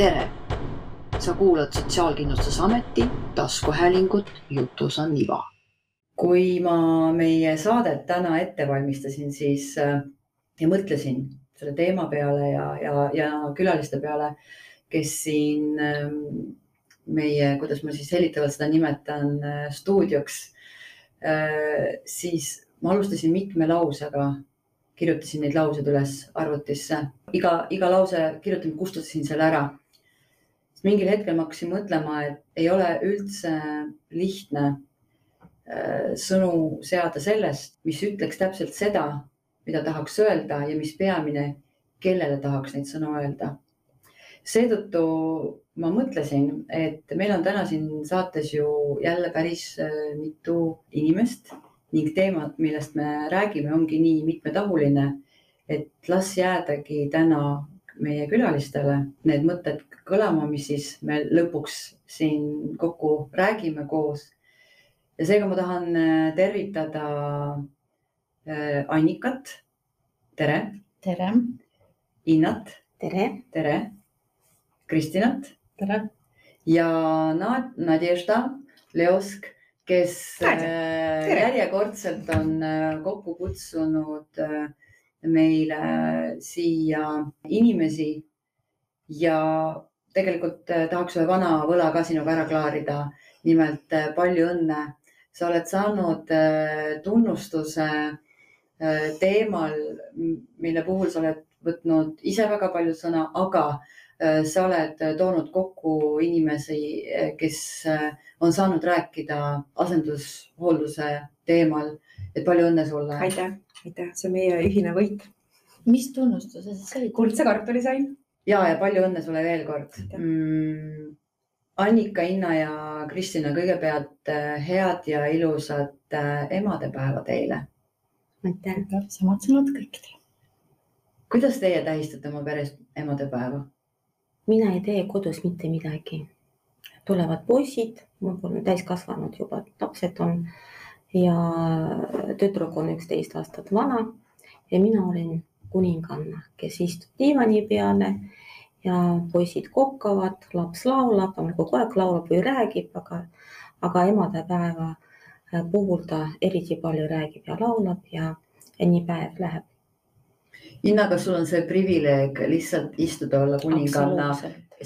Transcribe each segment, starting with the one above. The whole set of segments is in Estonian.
tere! sa kuulad Sotsiaalkindlustusameti taskuhäälingut Jutus on iva. kui ma meie saadet täna ette valmistasin, siis äh, ja mõtlesin selle teema peale ja, ja, ja külaliste peale, kes siin ähm, meie, kuidas ma siis hellitavalt seda nimetan, äh, stuudioks, äh, siis ma alustasin mitme lausega kirjutasin neid lauseid üles arvutisse, iga, iga lause kirjutasin, kustutasin selle ära. Mingil hetkel ma hakkasin mõtlema, et ei ole üldse lihtne äh, sõnu seada sellest, mis ütleks täpselt seda, mida tahaks öelda ja mis peamine, kellele tahaks neid sõnu öelda. seetõttu ma mõtlesin, et meil on täna siin saates ju jälle päris äh, mitu inimest ning teemad, millest me räägime, ongi nii mitmetahuline, et las jäädagi täna meie külalistele need mõtted kõlama, mis siis me lõpuks siin kokku räägime koos. ja seega ma tahan äh, tervitada äh, Annikat. tere. tere. Innat. tere. tere. Kristinat. tere. ja Nadežda Leosk kes äh, Tere. järjekordselt on kokku kutsunud meile siia inimesi ja tegelikult tahaks ühe vana võla ka sinuga ära klaarida. nimelt palju õnne, sa oled saanud tunnustuse teemal, mille puhul sa oled võtnud ise väga palju sõna, aga Äh, sa oled toonud kokku inimesi, äh, kes äh, on saanud rääkida asendushoolduse teemal, et palju õnne sulle. aitäh, aitäh, see on meie ühine võit. mis tunnustuse sa said? kuldse kartuli sain. Ja, ja palju õnne sulle veel kord. Mm, Annika, Inna ja Kristina, kõigepealt head ja ilusat emadepäeva teile. aitäh, samad sõnad kõikidele. kuidas teie tähistate oma peres emadepäeva? mina ei tee kodus mitte midagi. tulevad poisid, mul pole täiskasvanud juba lapsed on ja tüdruk on üksteist aastat vana ja mina olen kuninganna, kes istub diivani peale ja poisid kokkavad, laps laulab, ta kogu aeg laulab või räägib, aga, aga emadepäeva puhul ta eriti palju räägib ja laulab ja, ja nii päev läheb Inna, kas sul on see privileeg lihtsalt istuda, olla kuninganna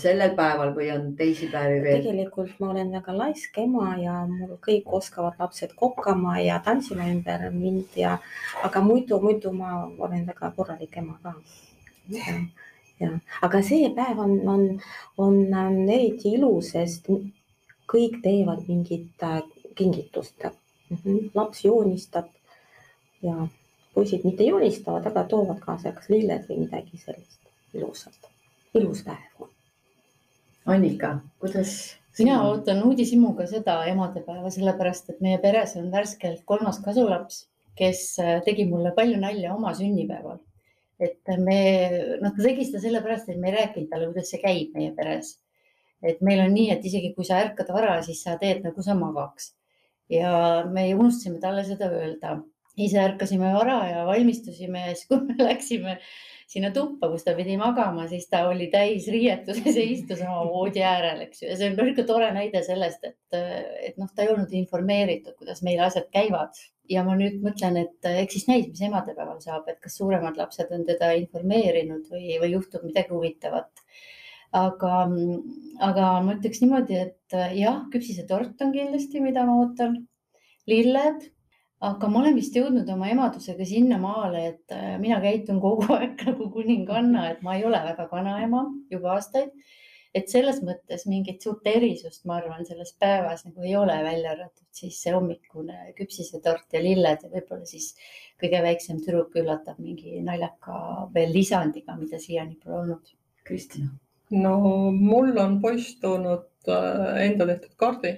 sellel päeval või on teisi päevi veel? tegelikult ma olen väga laisk ema ja mul kõik oskavad lapsed kokkama ja tantsima ümber mind ja, aga muidu, muidu ma olen väga korralik ema ka. ja, aga see päev on, on, on, on eriti ilus, sest kõik teevad mingit äh, kingitust mm. -hmm. laps joonistab ja poisid mitte joonistavad, aga toovad kaasa kas lilled või midagi sellist ilusat, ilus päev. Annika, kuidas? mina ootan uudishimuga seda emadepäeva, sellepärast et meie peres on värskelt kolmas kasulaps, kes äh, tegi mulle palju nalja oma sünnipäeval. et me, noh, ta tegi seda sellepärast, et me ei rääkinud talle, kuidas see käib meie peres. et meil on nii, et isegi kui sa ärkad vara, siis sa teed nagu sa magaks ja me unustasime talle seda öelda ise ärkasime vara ja valmistusime ja siis, kui me läksime sinna tuppa, kus ta pidi magama, siis ta oli täis riietuses ja istus oma voodi äärel, eks ju, ja see on niisugune tore näide sellest, et, et noh, ta ei olnud informeeritud, kuidas meil asjad käivad. Ja ma nüüd mõtlen, et eks siis näis, mis emadepäeval saab, et kas suuremad lapsed on teda informeerinud või, või juhtub midagi huvitavat. aga, aga ma ütleks niimoodi, et jah, küpsisetort on kindlasti, mida ma ootan, lilled aga ma olen vist jõudnud oma emadusega sinnamaale, et äh, mina käitun kogu aeg nagu kuninganna, et ma ei ole väga vanaema juba aastaid. et selles mõttes mingit suurt erisust, ma arvan, selles päevas nagu ei ole, välja arvatud siis see hommikune küpsisetort ja lilled ja võib-olla siis kõige väiksem tüdruk üllatab mingi naljaka veel lisandiga, mida siiani pole olnud. Kristina. no mul on poiss toonud äh, enda tehtud kaardi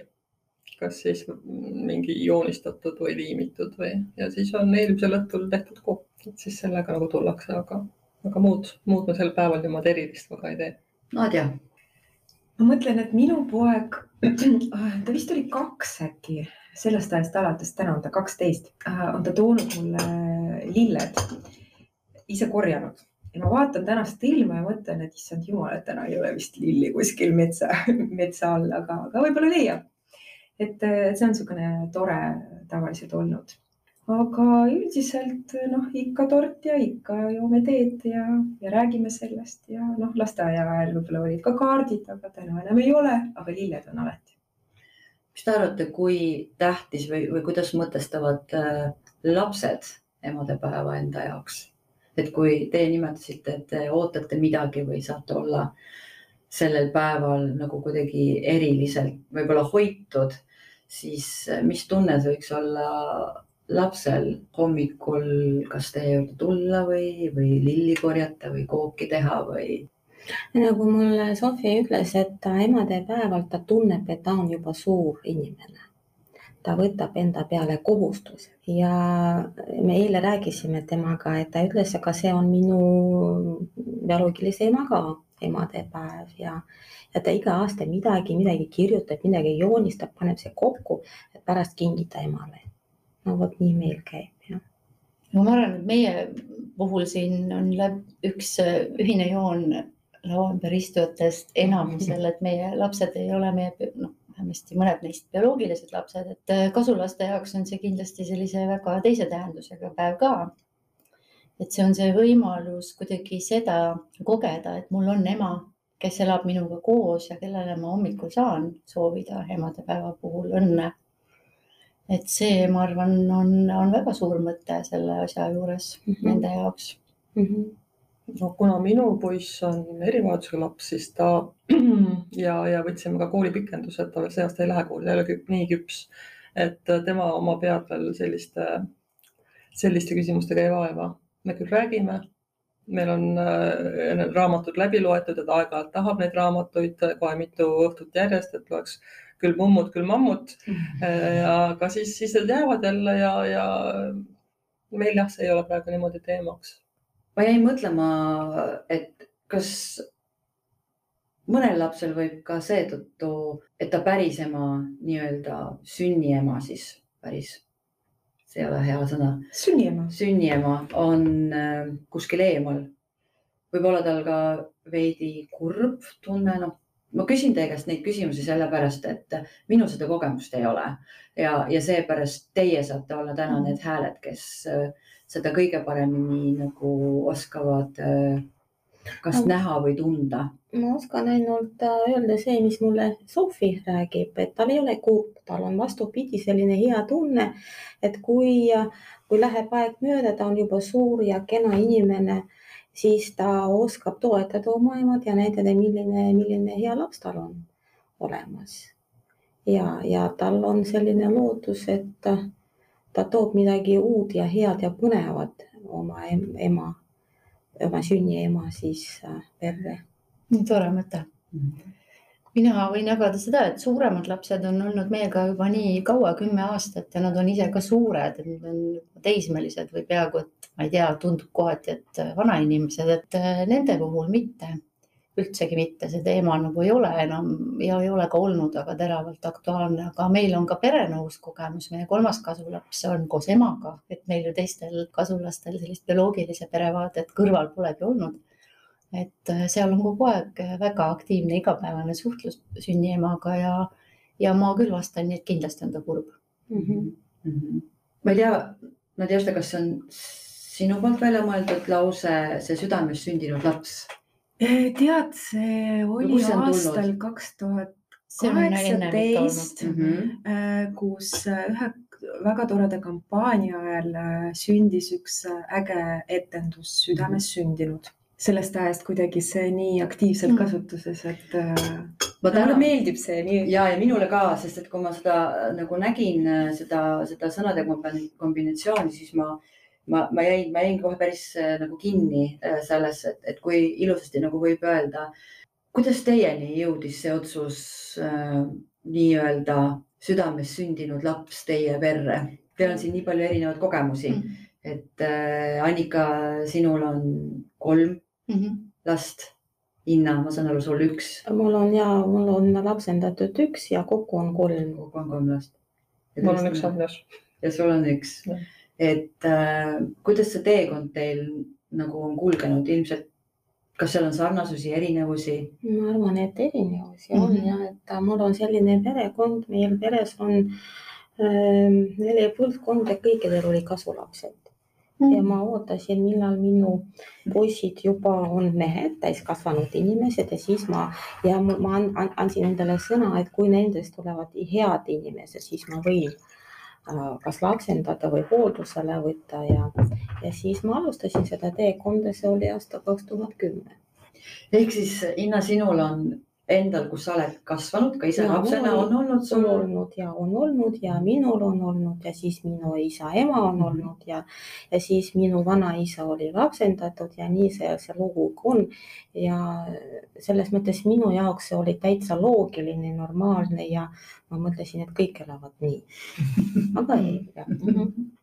kas siis mingi joonistatud või liimitud või, ja siis on eelmisel õhtul tehtud kopp, et siis sellega nagu tullakse, aga, aga muud, muud ma sel päeval niimoodi erilist väga ei tee. Nadja. ma mõtlen, et minu poeg, ta vist oli kaks äkki, sellest ajast alates, täna on ta kaksteist, on ta toonud mulle lilled, ise korjanud ja ma vaatan tänast ilma ja mõtlen, et issand jumal, et täna ei ole vist lilli kuskil metsa, metsa all, aga, aga võib-olla leiab. Et see on niisugune tore tavaliselt olnud. aga üldiselt noh, ikka tort ja ikka joome teed ja, ja räägime sellest ja noh, lasteaia ajal võib-olla olid ka kaardid, aga täna enam ei ole, aga lilled on alati. mis te arvate, kui tähtis või, või kuidas mõtestavad äh, lapsed emadepäeva enda jaoks? et kui teie nimetasite, et te ootate midagi või saate olla sellel päeval nagu kuidagi eriliselt võib-olla hoitud, siis mis tunne see võiks olla lapsel hommikul, kas teie juurde tulla või, või lilli korjata või kooki teha või? nagu mulle Sofi ütles, et emadepäeval ta tunneb, et ta on juba suur inimene. Ta võtab enda peale kohustuse. Ja me eile rääkisime temaga, et ta ütles, aga see on minu bioloogilise ema ka emadepäev ja, ja ta iga aasta midagi, midagi kirjutab, midagi joonistab, paneb see kokku, et pärast kingida emale. no vot nii meil käib jah. no ma arvan, et meie puhul siin on üks ühine joon laua ümber istujatest enamusel, et meie lapsed ei ole meie noh, vähemasti mõned neist bioloogilised lapsed, et äh, kasulaste jaoks on see kindlasti sellise väga teise tähendusega päev ka. Et see on see võimalus kuidagi seda kogeda, et mul on ema, kes elab minuga koos ja kellele ma hommikul saan soovida emadepäeva puhul õnne. et see, ma arvan, on, on väga suur mõte selle asja juures mm -hmm. nende jaoks mm. -hmm no kuna minu poiss on erivajadusega laps, siis ta ja, ja võtsime ka koolipikenduse, et ta veel see aasta ei lähe kooli, ta ei ole nii küps, et tema oma pead veel selliste, selliste küsimustega ei vaeva. Me küll räägime, meil on äh, raamatud läbi loetud, et aeg-ajalt tahab neid raamatuid kohe mitu õhtut järjest, et loeks küll mummut, küll mammut mm. -hmm. aga siis, siis need jäävad jälle ja, ja meil jah, see ei ole praegu niimoodi teemaks ma jäin mõtlema, et kas mõnel lapsel võib ka seetõttu, et ta päris ema nii-öelda sünniema siis päris, see ei ole hea sõna. sünniema. sünniema on äh, kuskil eemal. võib-olla tal ka veidi kurb tunne, noh, ma küsin teie käest neid küsimusi sellepärast, et minul seda kogemust ei ole ja, ja seepärast teie saate olla täna need hääled, kes äh, seda kõige paremini nagu oskavad äh, kas no, näha või tunda? ma oskan ainult äh, öelda see, mis mulle Sofi räägib, et tal ei ole kurb, tal on vastupidi selline hea tunne, et kui, kui läheb aeg mööda, ta on juba suur ja kena inimene, siis ta oskab toetada oma emad ja näidata, milline, milline hea laps tal on olemas. ja, ja tal on selline lootus, et ta toob midagi uut ja head ja põnevat oma ema, oma sünniema siis äh, perre. nii tore mõte mm. -hmm mina võin jagada seda, et suuremad lapsed on olnud meiega juba nii kaua, kümme aastat ja nad on ise ka suured, et nad on teismelised või peaaegu, et ma ei tea, tundub kohati, et vanainimesed, et äh, nende puhul mitte üldsegi mitte, see teema nagu ei ole enam ja ei ole ka olnud väga teravalt aktuaalne, aga meil on ka perenõus kogemus, meie kolmas kasulaps on koos emaga, et meil ju teistel kasulastel sellist bioloogilise perevaadet kõrval polegi olnud. et äh, seal on kogu aeg väga aktiivne igapäevane suhtlus sünniemaga ja, ja ma küll vastan nii, et kindlasti on ta kurb mm. -hmm. Mm -hmm. ma ei tea, Nadežda, kas see on sinu poolt välja mõeldud lause, see südames sündinud laps tead, see oli aastal kaks tuhat kaheksateist, mhm. eh, kus eh, ühe väga toreda kampaania ajal sündis üks äge etendus Südames sündinud. sellest ajast kuidagi see nii aktiivselt mm. kasutuses, et ma täna... mulle meeldib see nii. ja, ja minule ka, sest et kui ma seda nagu nägin, seda, seda sõnade kombinatsiooni, siis ma ma, ma jäin, ma jäin kohe päris äh, nagu kinni äh, selles, et, et kui ilusasti nagu võib öelda. kuidas teieni jõudis see otsus äh, nii-öelda südames sündinud laps teie perre? Teil on siin nii palju erinevaid kogemusi mm, -hmm. et äh, Annika, sinul on kolm mm -hmm. last. Inna, ma saan aru, sul üks. mul on ja mul on lapsendatud üks ja kokku on kolm. kokku on kolm last. mul on üks Andres. ja sul on üks ja et äh, kuidas see teekond teil nagu on kulgenud, ilmselt kas seal on sarnasusi, erinevusi? ma arvan, et erinevusi on mm -hmm. ja et mul on selline perekond, meil peres on äh, neli põlvkonda, kõikidel oli kasulapsed mm. -hmm. ja ma ootasin, millal minu poisid juba on mehed, täiskasvanud inimesed ja siis ma ja ma andsin endale sõna, et kui nendest tulevad head inimesed, siis ma võin äh, kas lapsendada või hooldusele võtta ja, ja siis ma alustasin seda teekonda, see oli aasta kaks tuhat kümme. ehk siis Inna, sinul on endal, kus sa oled kasvanud ka ise ja, lapsena, on olnud sul? on olnud ja on olnud ja minul on olnud ja siis minu isa ema on mm -hmm. olnud ja, ja siis minu vanaisa oli lapsendatud ja nii see, see lugu on. ja selles mõttes minu jaoks see oli täitsa loogiline, normaalne ja ma mõtlesin, et kõik elavad nii. aga ei, jah mm. -hmm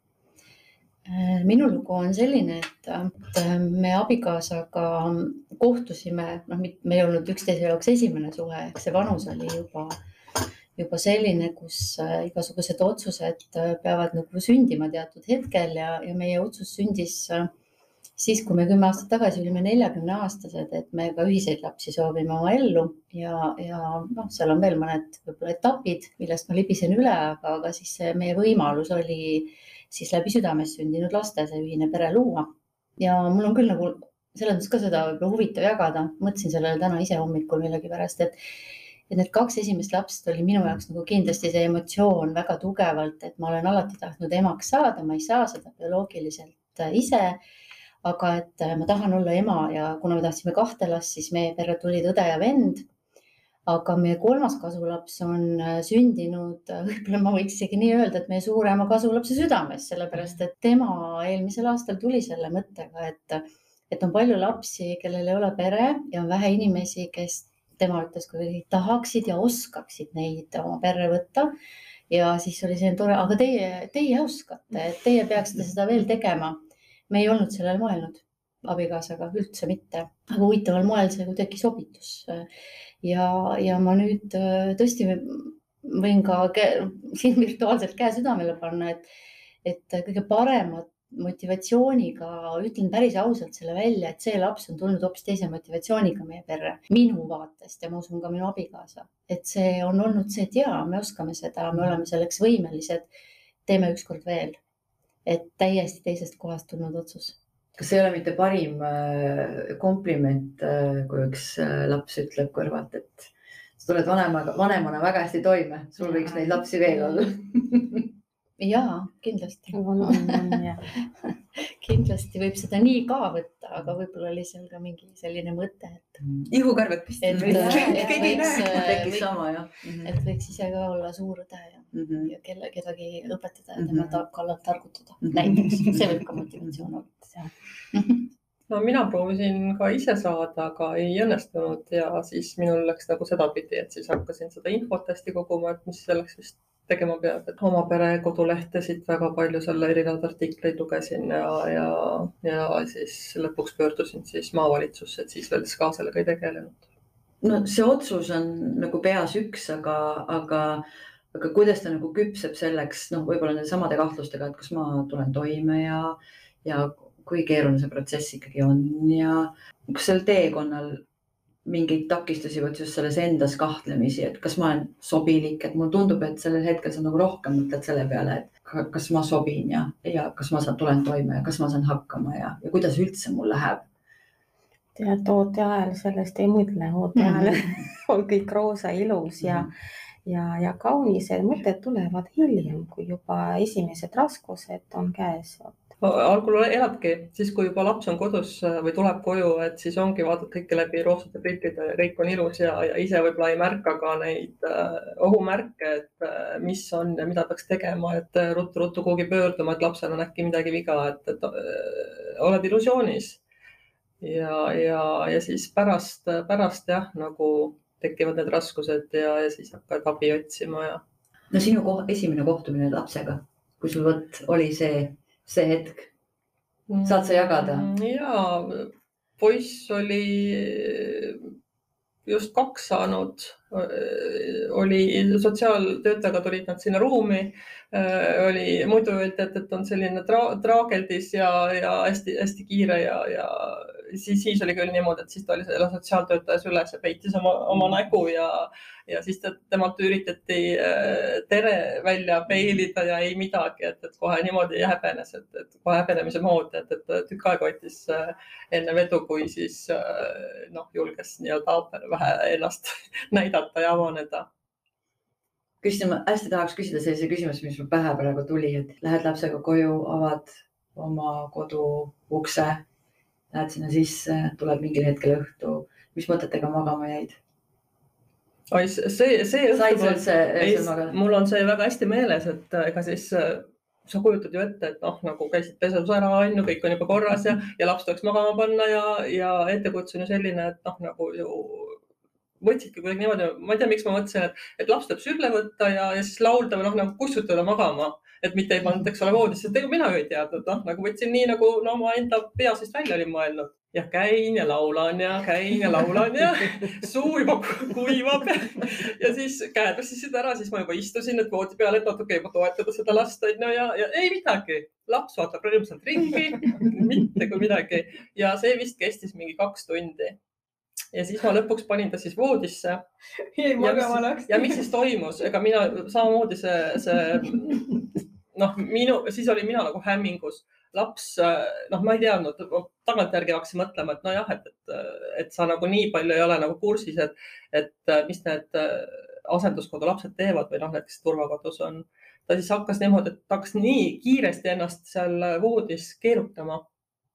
minu lugu on selline, et äh, me abikaasaga kohtusime, noh, me ei olnud üksteise jaoks esimene suhe, ehk see vanus oli juba, juba selline, kus äh, igasugused otsused peavad nagu sündima teatud hetkel ja, ja meie otsus sündis siis, kui me kümme aastat tagasi olime neljakümne aastased, et me ka ühiseid lapsi soovime oma ellu ja, ja noh, seal on veel mõned võib-olla etapid, millest ma libisen üle, aga, aga siis meie võimalus oli siis läbi südamest sündinud laste see ühine pere luua. ja mul on küll nagu selles mõttes ka seda võib-olla huvitav jagada, mõtlesin sellele täna ise hommikul millegipärast, et et need kaks esimest lapst oli minu jaoks nagu kindlasti see emotsioon väga tugevalt, et ma olen alati tahtnud emaks saada, ma ei saa seda bioloogiliselt äh, ise. aga et äh, ma tahan olla ema ja kuna me tahtsime kahte last, siis meie perre tulid õde ja vend aga meie kolmas kasulaps on äh, sündinud, äh, võib-olla ma võiks isegi nii öelda, et meie suurema kasulapse südames, sellepärast et tema eelmisel aastal tuli selle mõttega, et, et on palju lapsi, kellel ei ole pere ja on vähe inimesi, kes tema ütles, kui tahaksid ja oskaksid neid oma perre võtta. ja siis oli selline tore, aga teie, teie oskate, et teie peaksite seda veel tegema. me ei olnud sellele mõelnud abikaasaga üldse mitte, aga huvitaval moel see kuidagi sobitus. Ja, ja ma nüüd äh, tõesti võin ka siin virtuaalselt käe südamele panna, et, et kõige paremat motivatsiooniga, ütlen päris ausalt selle välja, et see laps on tulnud hoopis teise motivatsiooniga meie perre, minu vaatest ja ma usun ka minu abikaasa, et see on olnud see, et jaa, me oskame seda, me oleme selleks võimelised. teeme ükskord veel, et täiesti teisest kohast tulnud otsus kas ei ole mitte parim äh, kompliment, äh, kui üks äh, laps ütleb kõrvalt, et sa tuled vanemaga, vanemana väga hästi toime, sul võiks neid lapsi veel olla? Ja kindlasti kindlasti võib seda nii ka võtta, aga võib-olla oli seal ka mingi selline mõte, et. Mm. ihukarvad püsti. et, võiks. Mhm. et võiks ise ka olla suur õde ja mm, -hmm. ja kelle, kedagi õpetada ja tema mm -hmm. kallal targutada mm, -hmm. näiteks, see võib ka motivatsioon olla no mina proovisin ka ise saada, aga ei õnnestunud ja siis minul läks nagu sedapidi, et siis hakkasin seda infot hästi koguma, et mis selleks vist tegema peab, et oma pere kodulehtesid väga palju seal erinevaid artikleid lugesin ja, ja, ja siis lõpuks pöördusin siis maavalitsusse, et siis veel ka sellega ei tegelenud. no see otsus on nagu peas üks, aga, aga, aga kuidas ta nagu küpseb selleks, noh, võib-olla nende samade kahtlustega, et kas ma tulen toime ja, ja kui keeruline see protsess ikkagi on ja kas sel teekonnal mingeid takistusi vot just selles endas kahtlemisi, et kas ma olen sobilik, et mulle tundub, et sellel hetkel sa nagu rohkem mõtled selle peale, et kas ma sobin ja, ja kas ma saan, tulen toime ja kas ma saan hakkama ja, ja kuidas üldse mul läheb. tead, ooteajal sellest ei mõtle, ooteajal mm -hmm. on kõik roosa ilus ja mm, -hmm. ja, ja kaunis, mõtted tulevad hiljem, kui juba esimesed raskused on käes algul eladki, siis kui juba laps on kodus äh, või tuleb koju, et siis ongi, vaatad kõike läbi roosade prillide ja kõik on ilus ja, ja ise võib-olla ei märka ka neid äh, ohumärke, et äh, mis on ja mida peaks tegema, et ruttu-ruttu kuhugi pöörduma, et lapsel on äkki midagi viga, et, et oled illusioonis. ja, ja, ja siis pärast, pärast jah, nagu tekivad need raskused ja, ja siis hakkad abi otsima ja. no sinu koh esimene kohtumine lapsega, kui sul vot oli see see hetk? saad sa jagada? Mm, ja poiss oli just kaks saanud, oli sotsiaaltöötajaga tulid nad sinna ruumi, oli, muidu öeldi, et, et on selline tra, traageldis ja, ja hästi-hästi kiire ja, ja siis, siis oli küll niimoodi, et siis ta oli selle sotsiaaltöötaja süles ja peitis oma, oma nägu ja, ja siis ta, temalt üritati tere välja peilida ja ei midagi, et, et kohe niimoodi häbenes, et, et kohe häbenemise moodi, et, et tükk aega võttis enne vedu, kui siis noh, julges nii-öelda vähe ennast näidata ja avaneda. Kristin, ma hästi tahaks küsida sellise küsimuse, mis mul pähe praegu tuli, et lähed lapsega koju, avad oma kodu ukse, lähed sinna sisse, tuleb mingil hetkel õhtu, mis mõtetega magama jäid? oi, see, see õhtu, mul on see väga hästi meeles, et ega siis sa kujutad ju ette, et noh, nagu käisid pesus ära, on ju, kõik on juba korras ja, ja laps tuleks magama panna ja, ja ettekujutus on ju selline, et noh, nagu ju võtsidki kuidagi niimoodi, ma ei tea, miks ma mõtlesin, et, et laps tuleb sülle võtta ja, ja siis laulda või noh, nagu kussutada magama, et mitte ei pannud, eks ole, voodisse, ega mina ju ei teadnud, noh nagu võtsin nii nagu no, oma enda pea seest välja olin mõelnud ja käin ja laulan ja käin ja laulan ja suu juba kuivab ja, ja siis käed väsisid ära, siis ma juba istusin nüüd voodi peal, et natuke juba toetada seda last onju ja, ja ei midagi. laps vaatab rõõmsalt ringi, mitte kui midagi ja see vist kestis mingi kaks tundi. ja siis ma lõpuks panin ta siis voodisse. ja mis siis toimus, ega mina samamoodi see, see noh, minu, siis olin mina nagu hämmingus laps, noh, ma ei teadnud, tagantjärgi hakkasin mõtlema, et nojah, et, et, et sa nagu nii palju ei ole nagu kursis, et, et mis need asenduskodu lapsed teevad või noh, näiteks turvakodus on. ta siis hakkas niimoodi, et hakkas nii kiiresti ennast seal voodis keerutama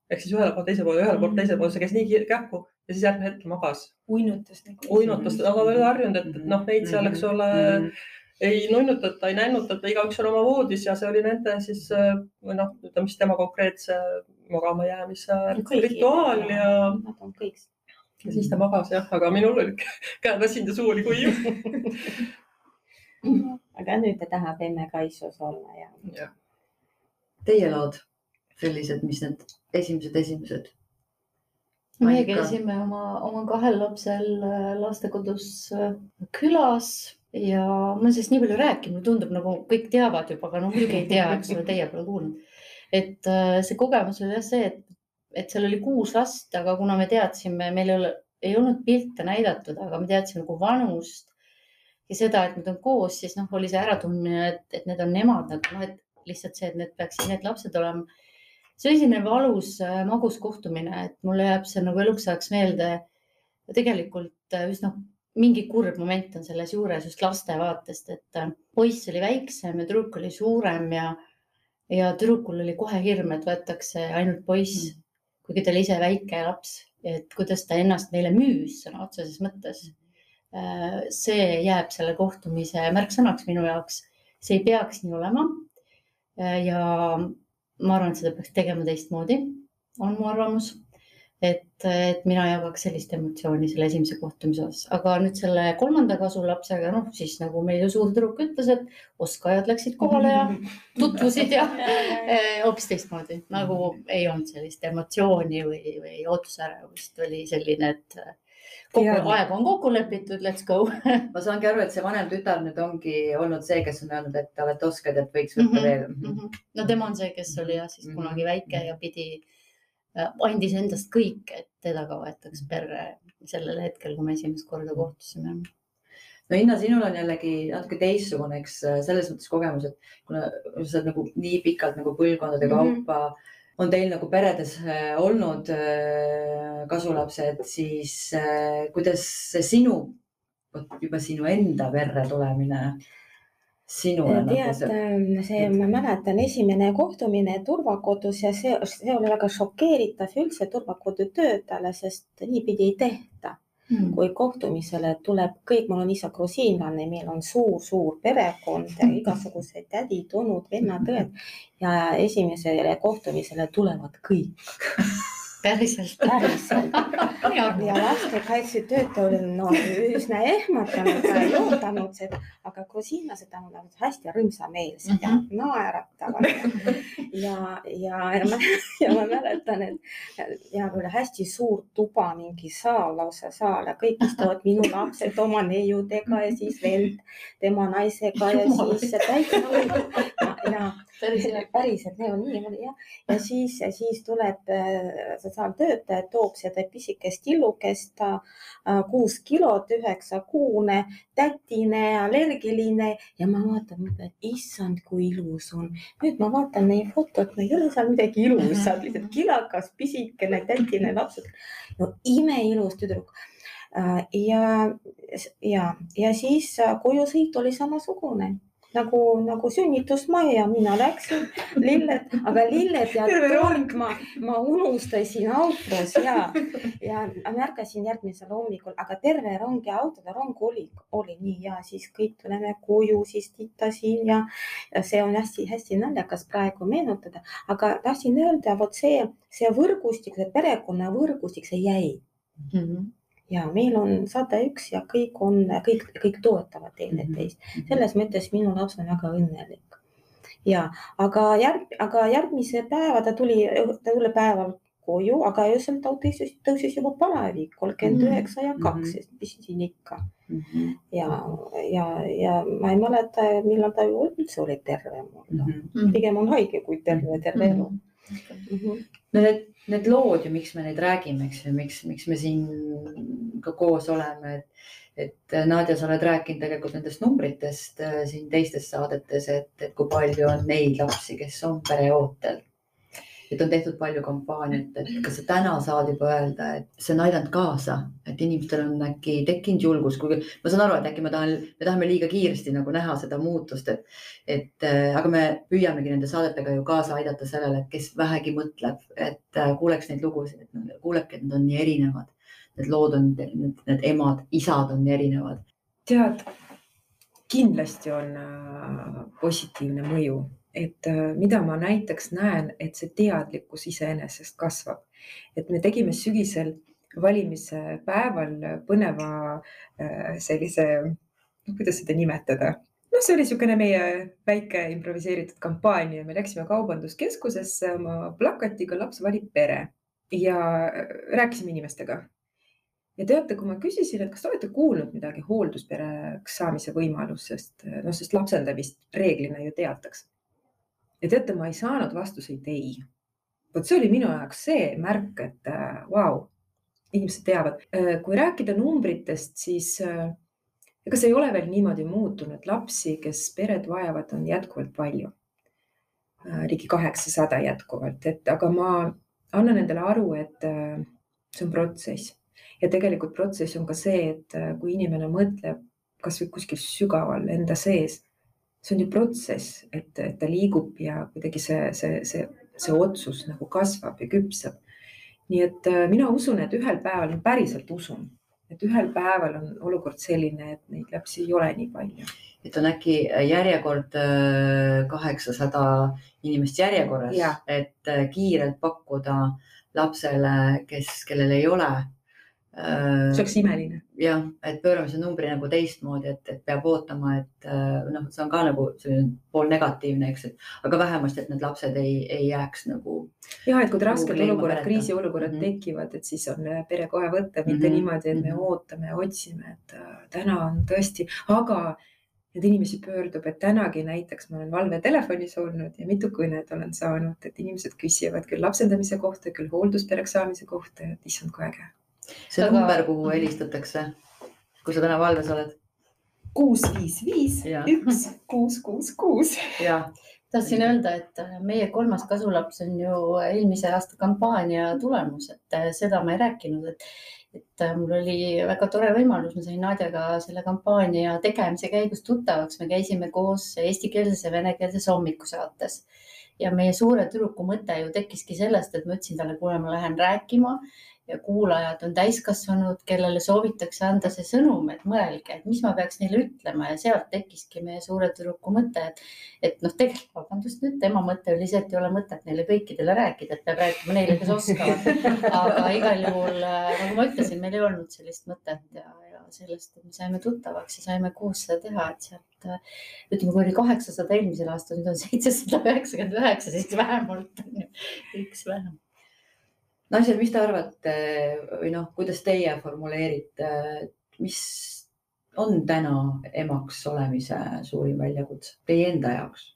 ehk siis ühele poole, teisele poole, ühele poole, teisele poole, see käis nii kähku ja siis järgmine hetk magas. uinutas nagu. uinutas, aga ta oli harjunud, et, et noh, neid seal, eks ole mm, -hmm ei nunnutata, ei nännutata, igaüks on oma voodis ja see oli nende siis või noh, ütleme siis tema konkreetse magama jäämise rituaal ja. Nad on kõik. ja siis ta magas jah, aga minul oli käed väsinud ja suu oli kuiv aga nüüd ta tahab emme kaisus olla ja, ja.. Teie lood sellised, mis need esimesed, esimesed? meie käisime oma, oma kahel lapsel äh, lastekodus äh, külas ja ma olen sellest nii palju rääkinud, mulle tundub nagu kõik teavad juba, aga no muidugi ei tea, eks ole, teie pole kuulnud. et äh, see kogemus oli jah see, et, et seal oli kuus last, aga kuna me teadsime, meil ei ole, ei olnud pilte näidatud, aga me teadsime nagu vanust ja seda, et nad on koos, siis noh, oli see äratundmine, et, et need on nemad, aga noh, et lihtsalt see, et need peaksid need lapsed olema. see oli selline valus äh, magus kohtumine, et mulle jääb see nagu eluks ajaks meelde tegelikult äh, üsna mingi kurb moment on selles juures just laste vaatest, et äh, poiss oli väiksem ja tüdruk oli suurem ja, ja tüdrukul oli kohe hirm, et võetakse ainult poiss mm., kuigi ta oli ise väike laps, et kuidas ta ennast neile müüs sõna otseses mõttes. Äh, see jääb selle kohtumise märksõnaks minu jaoks. see ei peaks nii olema. Äh, ja ma arvan, et seda peaks tegema teistmoodi, on mu arvamus et, et mina jagaks sellist emotsiooni selle esimese kohtumise osas, aga nüüd selle kolmanda kasulapsega, noh siis nagu meil ju suur tüdruk ütles, et oskajad läksid kohale ja tutvusid ja eh, hoopis teistmoodi nagu ei olnud sellist emotsiooni või, või ootusärevust, oli selline, et kogu aeg on kokku lepitud, let's go ma saangi aru, et see vanem tütar nüüd ongi olnud see, kes on öelnud, et te olete oskajad, et võiks võtta mm -hmm, veel mm. -hmm. no tema on see, kes oli jah, siis mm -hmm. kunagi väike ja pidi Äh, andis endast kõik, et teda ka võetaks perre sellel hetkel, kui me esimest korda kohtusime. no Inna, sinul on jällegi natuke teistsugune, eks äh, selles mõttes kogemus, et kuna sa oled nagu nii pikalt nagu põlvkondade mm -hmm. kaupa on teil nagu peredes äh, olnud kasulapsed, siis kuidas see sinu, juba sinu enda perre tulemine sinule? tead nagu see, see, ma mäletan, esimene kohtumine turvakodus ja see, see oli väga šokeeritav üldse turvakodu töötajale, sest niipidi ei tehta. Mm.. kui kohtumisele tuleb kõik, mul on isa grusiinlane, meil on suur-suur perekond ja igasugused tädid, onud, vennad, õed. Ja esimesele kohtumisele tulevad kõik päriselt. päriselt ja lastekaitsetöötaja oli no, üsna ehmatanud ja ei oodanud seda, aga grusiinlased on olnud hästi rõõmsameelsed ja Mhm. naeratavad ja, ja, ja ma, ja ma mäletan, et ja oli hästi suur tuba, mingi saal, lausa saal ja kõik istuvad minu lapsed oma neiudega ja siis vend tema naisega ja siis täitsa ja, ja päriselt. päriselt nii on nii jah, ja siis, siis tuleb äh, sotsiaaltöötaja, toob seda pisikest tillukest, äh, kuus kilot, üheksakuune, tätine, allergiline ja ma vaatan, et issand, kui ilus on. nüüd ma vaatan meie fotot, no ei ole seal midagi ilusat, lihtsalt kilakas, pisikene, tätine lapsed. no imeilus tüdruk. ja, ja, ja siis äh, kojusõit oli samasugune nagu, nagu sünnitusmajja, mina läksin, lilled, aga lilled ja tord ma, ma unustasin autos ja, ja märkasin järgmisel hommikul, aga terve rong ja autode rong oli, oli nii ja siis kõik tuleme koju, siis titasin ja, ja see on hästi-hästi naljakas praegu meenutada, aga tahtsin öelda, vot see, see võrgustik, see perekonna võrgustik, see jäi ja meil on sada üks ja kõik on, kõik, kõik toetavad teineteist. selles mõttes minu laps on väga õnnelik. ja, aga järg, aga järgmise päeva ta tuli, ta tuli päeval koju, aga öösel ta tõusis, tõusis juba palavik, kolmkümmend üheksa ja kaks, püsisin ikka Mhm. ja, ja, ja ma ei mäleta, millal ta üldse oli terve mul. Mhm. pigem on haige kui terve, terve elu. No need, need lood ju, miks me neid räägime, eks ju, miks, miks me siin ka koos oleme, et, et Nadja, sa oled rääkinud tegelikult nendest numbritest äh, siin teistes saadetes, et, et kui palju on neid lapsi, kes on pereootel. Et on tehtud palju kampaaniat, et kas sa täna saad juba öelda, et see on aidanud kaasa, et inimestel on äkki tekkinud julgus, kuigi ma saan aru, et äkki ma tahan, me tahame liiga kiiresti nagu näha seda muutust, et et äh, aga me püüamegi nende saadetega ju kaasa aidata sellele, et kes vähegi mõtleb, et äh, kuuleks neid lugusid, et kuuleke, et nad on nii erinevad. Need lood on, need, need emad, isad on nii erinevad. tead, kindlasti on äh, positiivne mõju, et äh, mida ma näiteks näen, et see teadlikkus iseenesest kasvab, et me tegime sügisel valimise päeval põneva äh, sellise, no kuidas seda nimetada, noh, see oli niisugune meie väike improviseeritud kampaania, me läksime kaubanduskeskusesse oma plakatiga Laps valib pere ja äh, rääkisime inimestega. Ja teate, kui ma küsisin, et kas te olete kuulnud midagi hoolduspereks saamise võimalusest, noh, sest lapsendamist reeglina ju teatakse. Ja teate, ma ei saanud vastuseid ei. vot see oli minu jaoks see märk, et äh, vau, inimesed teavad. kui rääkida numbritest, siis äh, ega see ei ole veel niimoodi muutunud, lapsi, kes peret vajavad, on jätkuvalt palju. ligi kaheksasada jätkuvalt, et aga ma annan endale aru, et äh, see on protsess ja tegelikult protsess on ka see, et äh, kui inimene mõtleb kasvõi kuskil sügaval enda sees, see on ju protsess, et ta liigub ja kuidagi see, see, see, see otsus nagu kasvab ja küpseb. nii et äh, mina usun, et ühel päeval, päriselt usun, et ühel päeval on olukord selline, et neid lapsi ei ole nii palju. et on äkki järjekord äh, kaheksasada inimest järjekorras et äh, kiirelt pakkuda lapsele, kes, kellel ei ole äh, see oleks imeline. jah, et pöörame selle numbri nagu teistmoodi, et, et peab ootama, et äh, noh, see on ka nagu selline pool negatiivne, eks, et aga vähemasti, et need lapsed ei, ei jääks nagu ja et kui rasked olukorrad, kriisiolukorrad mm -hmm. tekivad, et siis on äh, pere kohe võtta, mitte mm. -hmm. niimoodi, et me Mhm. ootame ja otsime, et äh, täna on tõesti, aga neid inimesi pöördub, et tänagi näiteks ma olen valvetelefonis olnud ja mitu kõnet olen saanud, et inimesed küsivad küll lapsendamise kohta, küll hoolduspereks saamise kohta, et issand kui äge. See Aga- number, kuhu helistatakse, kui sa täna valves oled. Kuus, viis, viis, üks, kuus, kuus, kuus. tahtsin öelda, et meie kolmas kasulaps on ju eelmise aasta kampaania tulemus, et äh, seda ma ei rääkinud, et et äh, mul oli väga tore võimalus, ma sain Nadjaga selle kampaania tegemise käigus tuttavaks, me käisime koos eestikeelses ja venekeelses hommikusaates. Ja meie suure tüdruku mõte ju tekkiski sellest, et ma ütlesin talle, kuule, ma lähen rääkima ja kuulajad on täiskasvanud, kellele soovitakse anda see sõnum, et mõelge, et mis ma peaks neile ütlema ja sealt tekkiski meie suure tüdruku mõte, et, et noh, tegelikult vabandust nüüd, tema mõte oli see, et ei ole mõtet neile kõikidele rääkida, et peab rääkima neile, kes oskavad. aga igal juhul, nagu ma ütlesin, meil ei olnud sellist mõtet ja, ja sellest, et me saime tuttavaks ja saime koos seda teha, et sealt ütleme, kui oli kaheksasada eelmisel aastal, nüüd on seitsesada üheksakümmend üheksa, siis vähemalt on ju üks vähem naised, mis te arvate või noh, kuidas teie formuleerite, mis on täna emaks olemise suurim väljakutse teie enda jaoks?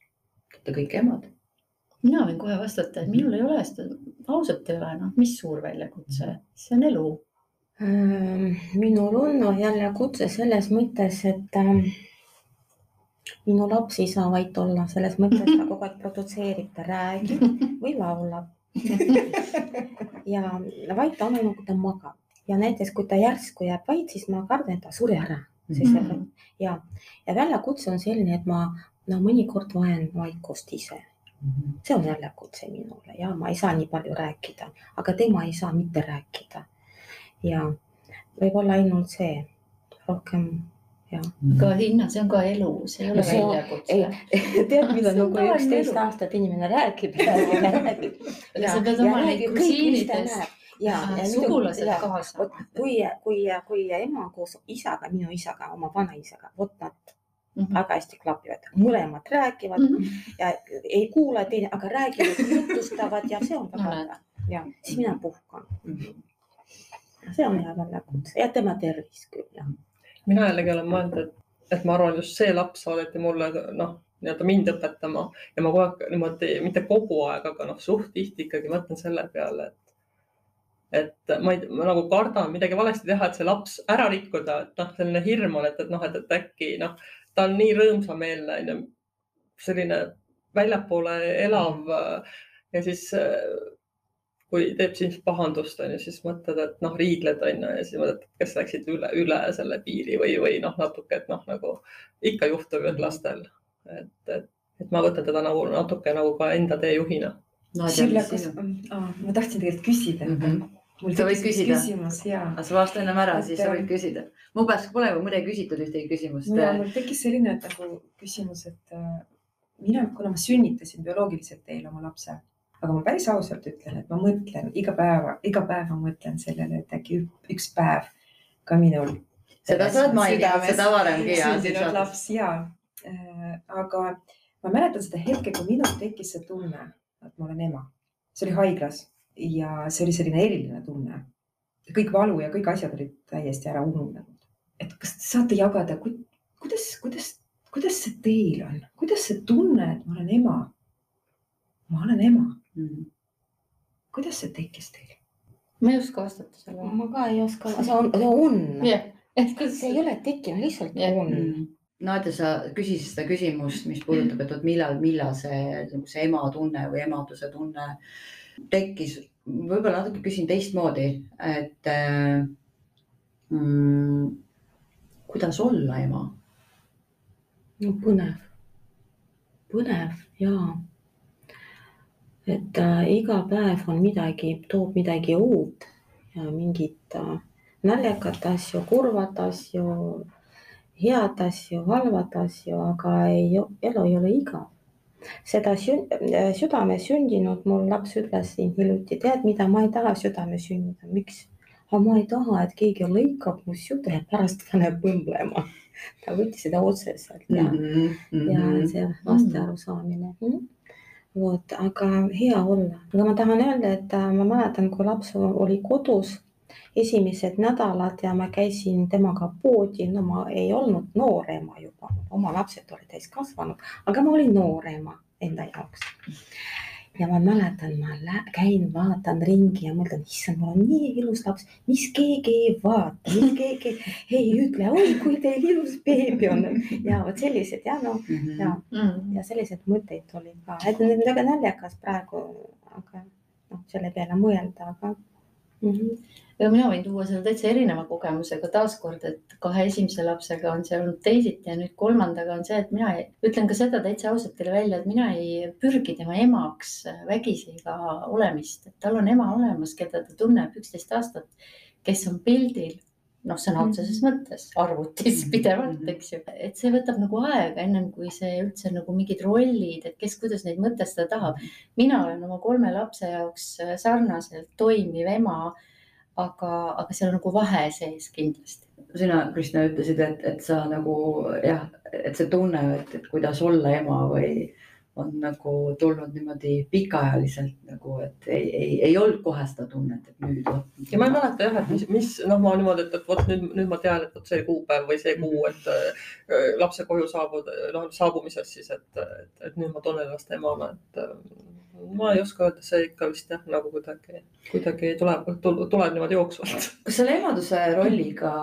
Te kõik emad. mina võin kohe vastata, et minul ei ole seda, ausalt ei ole, noh, mis suur väljakutse, see on elu. minul on väljakutse selles mõttes, et ähm, minu laps ei saa vait olla, selles mõttes ta kogu aeg produtseerib, ta räägib või laulab ja vait on ainult, kui ta magab ja näiteks, kui ta järsku jääb vait, siis ma kardan, et ta suri ära mm. -hmm. ja, ja väljakutse on selline, et ma no mõnikord vajan vaikust ise mm. -hmm. see on väljakutse minule ja ma ei saa nii palju rääkida, aga tema ei saa mitte rääkida. ja võib-olla ainult see, rohkem aga Hinna, see on ka elu, see ei ole no, väljakutse. tead, millal nagu üksteist aastat inimene räägib räägib. sa pead oma neid kusiinidest ja, ja sugulased kaasa. kui, kui, kui ema koos isaga, minu isaga, oma vanaisaga, vot nad mm -hmm. väga hästi klapivad, mõlemad räägivad mm -hmm. ja ei kuula teine, aga räägivad, jutustavad ja see on väga hea. ja siis mina puhkan mm. -hmm. see on hea väljakutse ja tema tervis küll jah mina jällegi olen mõelnud, et, et ma arvan, just see laps saadeti mulle noh, nii-öelda mind õpetama ja ma kogu aeg niimoodi, mitte kogu aeg, aga noh, suht tihti ikkagi mõtlen selle peale, et et ma ei, ma nagu kardan midagi valesti teha, et see laps ära rikkuda, et noh, selline hirm on, et, et noh, et, et äkki noh, ta on nii rõõmsameelne, onju, selline väljapoole elav ja siis kui teeb sind pahandust, on ju, siis mõtled, et noh, riigled on ju ja siis mõtled, kes läksid üle, üle selle piiri või, või noh, natuke, et noh, nagu ikka juhtub ju lastel. et, et, et ma võtan teda nagu natuke nagu ka enda teejuhina no,. Sille, kas oh,, ma tahtsin tegelikult küsida mm. -hmm mul sa võid küsida. aga sa vasta ennem ära, siis sa võid küsida. mu käest pole või mõne küsitud ühtegi küsimust. mul tekkis selline nagu küsimus, et äh, mina, kuna ma sünnitasin bioloogiliselt teel oma lapse aga ma päris ausalt ütlen, et ma mõtlen iga päev, iga päev ma mõtlen sellele, et äkki üks päev ka minul. seda sa oled maininud, seda varemgi ja. sündinud laps ja äh,, aga ma mäletan seda hetke, kui minul tekkis see tunne, et ma olen ema. see oli haiglas ja see oli selline eriline tunne. kõik valu ja kõik asjad olid täiesti ära ununenud. et kas te saate jagada, kuidas, kuidas, kuidas see teil on, kuidas see tunne, et ma olen ema? ma olen ema mm.. kuidas see tekkis teil? ma ei oska vastata sellele. ma ka ei oska, see on, see on yeah.. See ei ole tekkinud, lihtsalt yeah. on mm.. Nadja, sa küsisid seda küsimust, mis puudutab, et vot millal, millal see, nagu see ema tunne või emaduse tunne tekkis. võib-olla natuke küsin teistmoodi, et äh, mm, kuidas olla ema? no põnev, põnev ja et äh, iga päev on midagi, toob midagi uut ja mingit äh, naljakat asju, kurvat asju, head asju, halvad asju, aga ei, elu ei ole igav. seda äh, südames sündinud mul laps ütles siin hiljuti, tead, mida ma ei taha südames sündida, miks? aga ma ei taha, et keegi lõikab mu süda ja pärast paneb õmblema. ta võttis seda otseselt ja mm, -hmm. ja see laste arusaamine mm. -hmm vot, aga hea olla, aga ma tahan öelda, et äh, ma mäletan, kui laps oli kodus esimesed nädalad ja ma käisin temaga poodi, no ma ei olnud noor ema juba, oma lapsed olid täiskasvanud, aga ma olin noor ema enda jaoks ja ma mäletan, ma käin, vaatan ringi ja mõtlen, issand, mul on nii ilus laps, mis keegi ei vaata, mis keegi ei ütle, oi kui teil ilus beebi on. ja vot sellised ja noh mm -hmm. ja mm, -hmm. ja selliseid mõtteid oli ka, et väga naljakas praegu, aga noh, selle peale mõelda, aga mm. -hmm. Ja mina võin tuua selle täitsa erineva kogemusega taaskord, et kahe esimese lapsega on see olnud teisiti ja nüüd kolmandaga on see, et mina ei, ütlen ka seda täitsa ausalt teile välja, et mina ei pürgi tema emaks vägisi ega olemist, et tal on ema olemas, keda ta tunneb üksteist aastat, kes on pildil noh, sõna otseses mõttes arvutis pidevalt, eks ju, et see võtab nagu aega, ennem kui see üldse nagu mingid rollid, et kes, kuidas neid mõtestada tahab. mina olen oma kolme lapse jaoks sarnaselt toimiv ema aga, aga seal on nagu vahe sees kindlasti. sina, Kristina, ütlesid, et, et sa nagu jah, et see tunne, et, kuidas olla ema või on nagu tulnud niimoodi pikaajaliselt nagu, et ei, ei, ei olnud kohe seda tunnet, et nüüd. ja ma ei mäleta jah, et mis, mis noh, ma niimoodi, et, et vot nüüd, nüüd ma tean, et vot see kuupäev või see kuu, et äh, lapse koju saabud, noh saabumisest siis, et, et, et nüüd ma tunnen ennast emana, et ma ei oska öelda, see ikka vist jah, nagu kuidagi, kuidagi tuleb, tuleb niimoodi jooksvalt. kas selle emaduse rolliga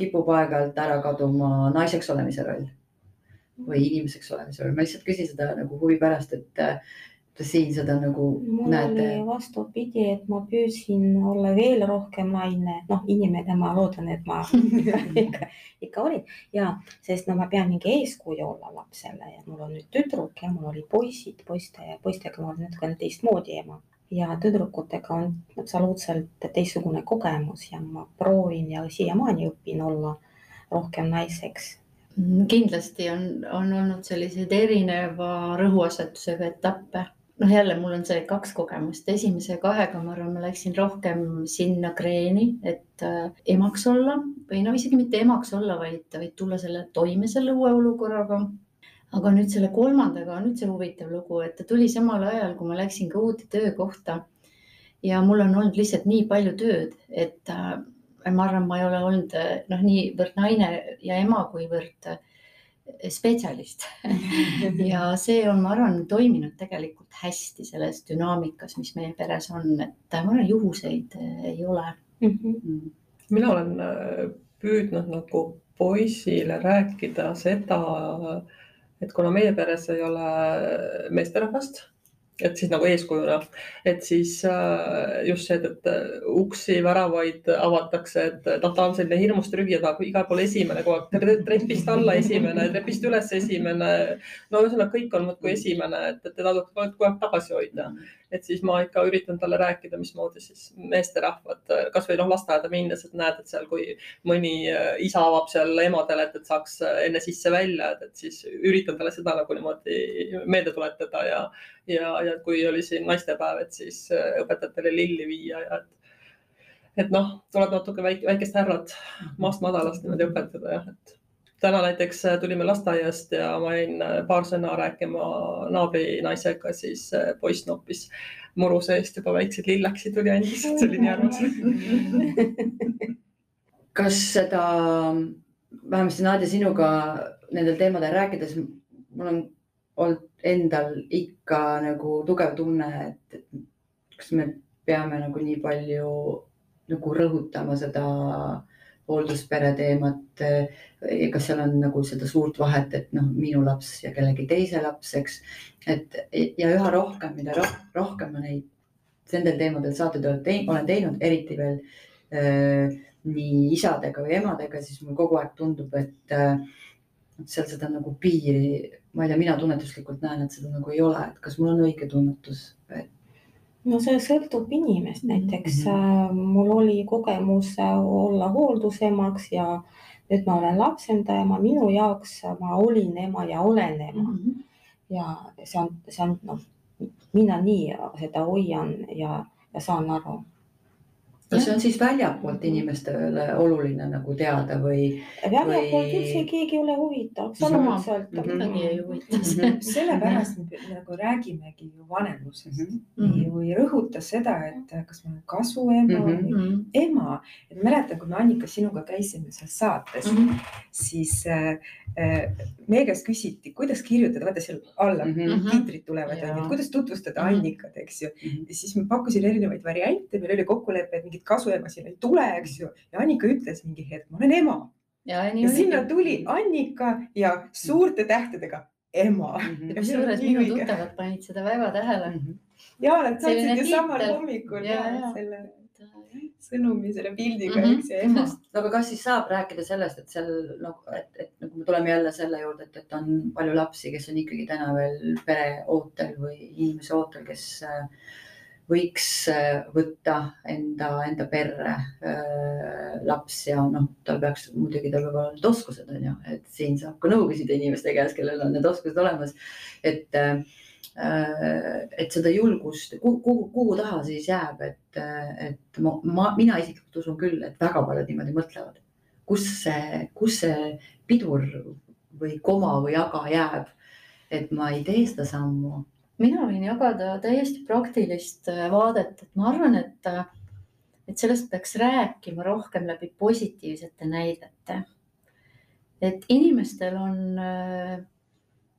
kipub aeg-ajalt ära kaduma naiseks olemise roll või inimeseks olemise roll? ma lihtsalt küsin seda nagu huvi pärast, et kas siin seda nagu mul näete? vastupidi, et ma püüdsin olla veel rohkem naine, noh, inimene, ma loodan, et ma ikka, ikka olin ja sest no ma pean mingi eeskuju olla lapsele ja mul on nüüd tüdruk ja mul oli poisid, poiste, poistega ma olen natukene teistmoodi ema ja tüdrukutega on absoluutselt teistsugune kogemus ja ma proovin ja siiamaani õpin olla rohkem naiseks kindlasti on, on olnud selliseid erineva rõhuasetusega etappe noh, jälle mul on see kaks kogemust, esimese kahega ma arvan, ma läksin rohkem sinna kreeni, et äh, emaks olla või no isegi mitte emaks olla, vaid, vaid tulla selle toime selle uue olukorraga. aga nüüd selle kolmandaga on üldse huvitav lugu, et ta tuli samal ajal, kui ma läksin ka uude töökohta. ja mul on olnud lihtsalt nii palju tööd, et äh, ma arvan, ma ei ole olnud noh, niivõrd naine ja ema, kuivõrd äh, spetsialist ja see on, ma arvan, toiminud tegelikult hästi selles dünaamikas, mis meie peres on, et ma arvan, juhuseid eh, ei ole mm. -hmm. mina olen püüdnud nagu poisile rääkida seda, et kuna meie peres ei ole meesterahvast et siis nagu eeskujuna, et siis äh, just see, et uksi, väravaid avatakse, et noh, ta on selline hirmus trügija, tahab igal pool esimene kogu aeg, trepist alla esimene, trepist üles esimene. no ühesõnaga, kõik on muudkui esimene, et, et teda tuleb kogu aeg tagasi hoida et siis ma ikka üritan talle rääkida, mismoodi siis meesterahvad kasvõi noh, lasteaeda minnes, et näed, et seal, kui mõni äh, isa avab seal emadele, et, et saaks äh, enne sisse-välja, et, et siis üritan talle seda nagu niimoodi meelde tuletada ja, ja, ja kui oli siin naistepäev, et siis äh, õpetajatele lilli viia ja et et noh, tuleb natuke väike, väikest härrat maast madalast niimoodi õpetada jah, et täna näiteks äh, tulime lasteaiast ja ma jäin äh, paar sõna rääkima naabrinaisega, siis äh, poiss noppis muru seest juba väikseid lilleksid tuli andis, et see oli nii armas. kas seda, vähemasti Nadja sinuga nendel teemadel rääkides, mul on olnud endal ikka nagu tugev tunne, et kas me peame nagu nii palju nagu rõhutama seda hoolduspere teemat. kas seal on nagu seda suurt vahet, et noh, minu laps ja kellegi teise laps, eks. et ja üha rohkem, mida rohkem ma neid nendel teemadel saateid olen teinud, eriti veel äh, nii isadega või emadega, siis mul kogu aeg tundub, et äh, seal seda nagu piiri, ma ei tea, mina tunnetuslikult näen, et seda nagu ei ole, et kas mul on õige tunnetus, et no see sõltub inimest, mhm. näiteks mm -hmm. mul oli kogemus äh, olla hooldusemaks ja nüüd ma olen lapsendaja, ma minu jaoks ma olin ema ja olen ema mm. -hmm. ja see on, see on noh, mina nii seda hoian ja, ja saan aru kas see on siis väljapoolt inimestele oluline nagu teada või? väljapoolt või... üldse keegi ei ole huvitav, mm. -hmm. kedagi ei huvita mm. -hmm. sellepärast me nagu räägimegi ju vanemusest mm -hmm. või rõhuta seda, et kas ma olen kasuema mm -hmm. või ema. et mäletan, kui me Annika sinuga käisime seal saates mm, -hmm. siis äh, äh, meie käest küsiti, kuidas kirjutada, vaata seal alla mm -hmm. tiitrid tulevad, kuidas tutvustada. Annikat, eks ju mm. -hmm. siis ma pakkusin erinevaid variante, meil oli kokkulepe, et mingi mingit kasuema siin ei tule, eks ju. ja Annika ütles mingi hetk, ma olen ema. ja, ja sinna tuli Annika ja suurte tähtedega ema mm. -hmm. kusjuures minu tuttavad panid seda väga tähele mm. -hmm. ja nad saatsid ju samal hommikul ja, ja. selle sõnumi selle pildiga mm, -hmm. eks ja emast. no aga kas siis saab rääkida sellest, et seal noh, et, et nagu me tuleme jälle selle juurde, et, et on palju lapsi, kes on ikkagi täna veel pere ootel või inimese ootel, kes äh, võiks äh, võtta enda, enda perre äh, laps ja noh, tal peaks muidugi, tal peavad olema need oskused on ju, et siin saab ka nõu küsida inimeste käest, kellel on need oskused olemas. et äh, et seda julgust, kuhu, kuhu, kuhu taha siis jääb, et, et ma, ma, mina isiklikult usun küll, et väga paljud niimoodi mõtlevad. kus see, kus see pidur või koma või aga jääb, et ma ei tee seda sammu. Mina võin jagada täiesti praktilist äh, vaadet, et ma arvan, et, et sellest peaks rääkima rohkem läbi positiivsete näidete. et inimestel on,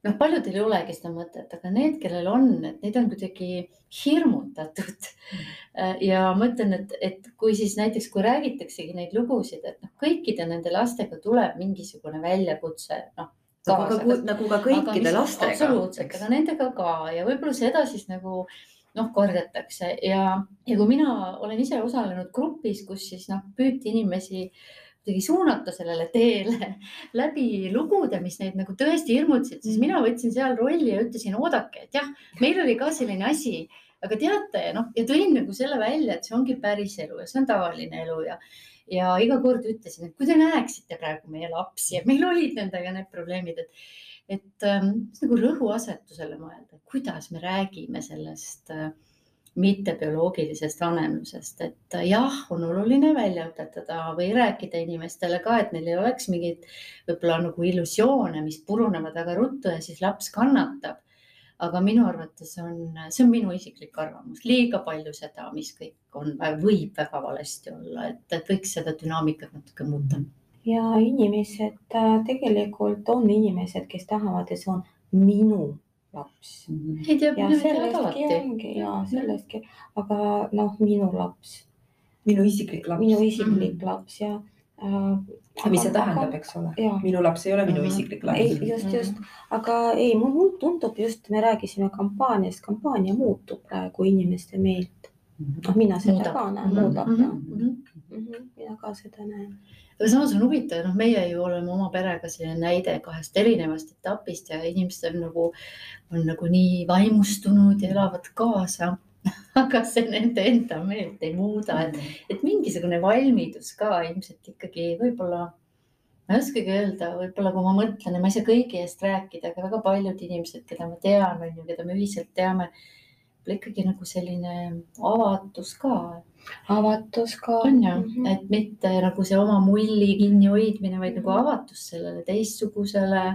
noh, paljudel ei olegi seda mõtet, aga need, kellel on, et neid on kuidagi hirmutatud. ja ma ütlen, et, et kui siis näiteks, kui räägitaksegi neid lugusid, et noh, kõikide nende lastega tuleb mingisugune väljakutse, noh. Nagu ka, nagu ka kõikide lastega. absoluutselt, aga nendega ka. Ja võib-olla seda siis nagu noh, kordatakse ja, ja kui mina olen ise osalenud grupis, kus siis noh, püüti inimesi kuidagi suunata sellele teele läbi lugude, mis neid nagu tõesti hirmutasid, siis mina võtsin seal rolli ja ütlesin, oodake, et jah, meil oli ka selline asi, aga teate, noh ja tõin nagu selle välja, et see ongi päris elu ja see on tavaline elu ja ja iga kord ütlesin, et kui te näeksite praegu meie lapsi ja meil olid nendega need probleemid, et, et ähm, nagu rõhuasetusele mõelda, kuidas me räägime sellest äh, mittebioloogilisest vanemlusest, et äh, jah, on oluline välja õpetada või rääkida inimestele ka, et neil ei oleks mingeid võib-olla nagu illusioone, mis purunevad väga ruttu ja siis laps kannatab aga minu arvates on, see on minu isiklik arvamus, liiga palju seda, mis kõik on, võib väga valesti olla, et, et võiks seda dünaamikat natuke muuta. ja inimesed äh, tegelikult on inimesed, kes tahavad, et see on minu laps. ei tea, ja sellestki ongi ja sellestki, aga noh, minu laps, minu isiklik laps. minu isiklik laps ja. Mis see tähendab, eks ole? minu laps ei ole minu Mhm. isiklik ei laps., just, just, aga ei, mulle tundub just, me rääkisime kampaaniast, kampaania muutub praegu inimeste meelt. noh, mina seda Muudab. ka näen, Mhm, muudab mhm, ja mhm. mina ka seda näen. aga samas on huvitav, noh, meie ju oleme oma perega selline näide kahest erinevast etapist ja inimesed on nagu, on nagu nii vaimustunud ja elavad kaasa. aga see nende enda meelt ei muuda, et, et mingisugune valmidus ka ilmselt ikkagi võib-olla, ma ei oskagi öelda, võib-olla kui ma mõtlen ja ma ei saa kõigi eest rääkida, aga väga paljud inimesed, keda ma tean, on ju, keda me ühiselt teame, ikkagi nagu selline avatus ka avatus ka. on ju, et mitte nagu see oma mulli kinnihoidmine, vaid nagu avatus sellele teistsugusele.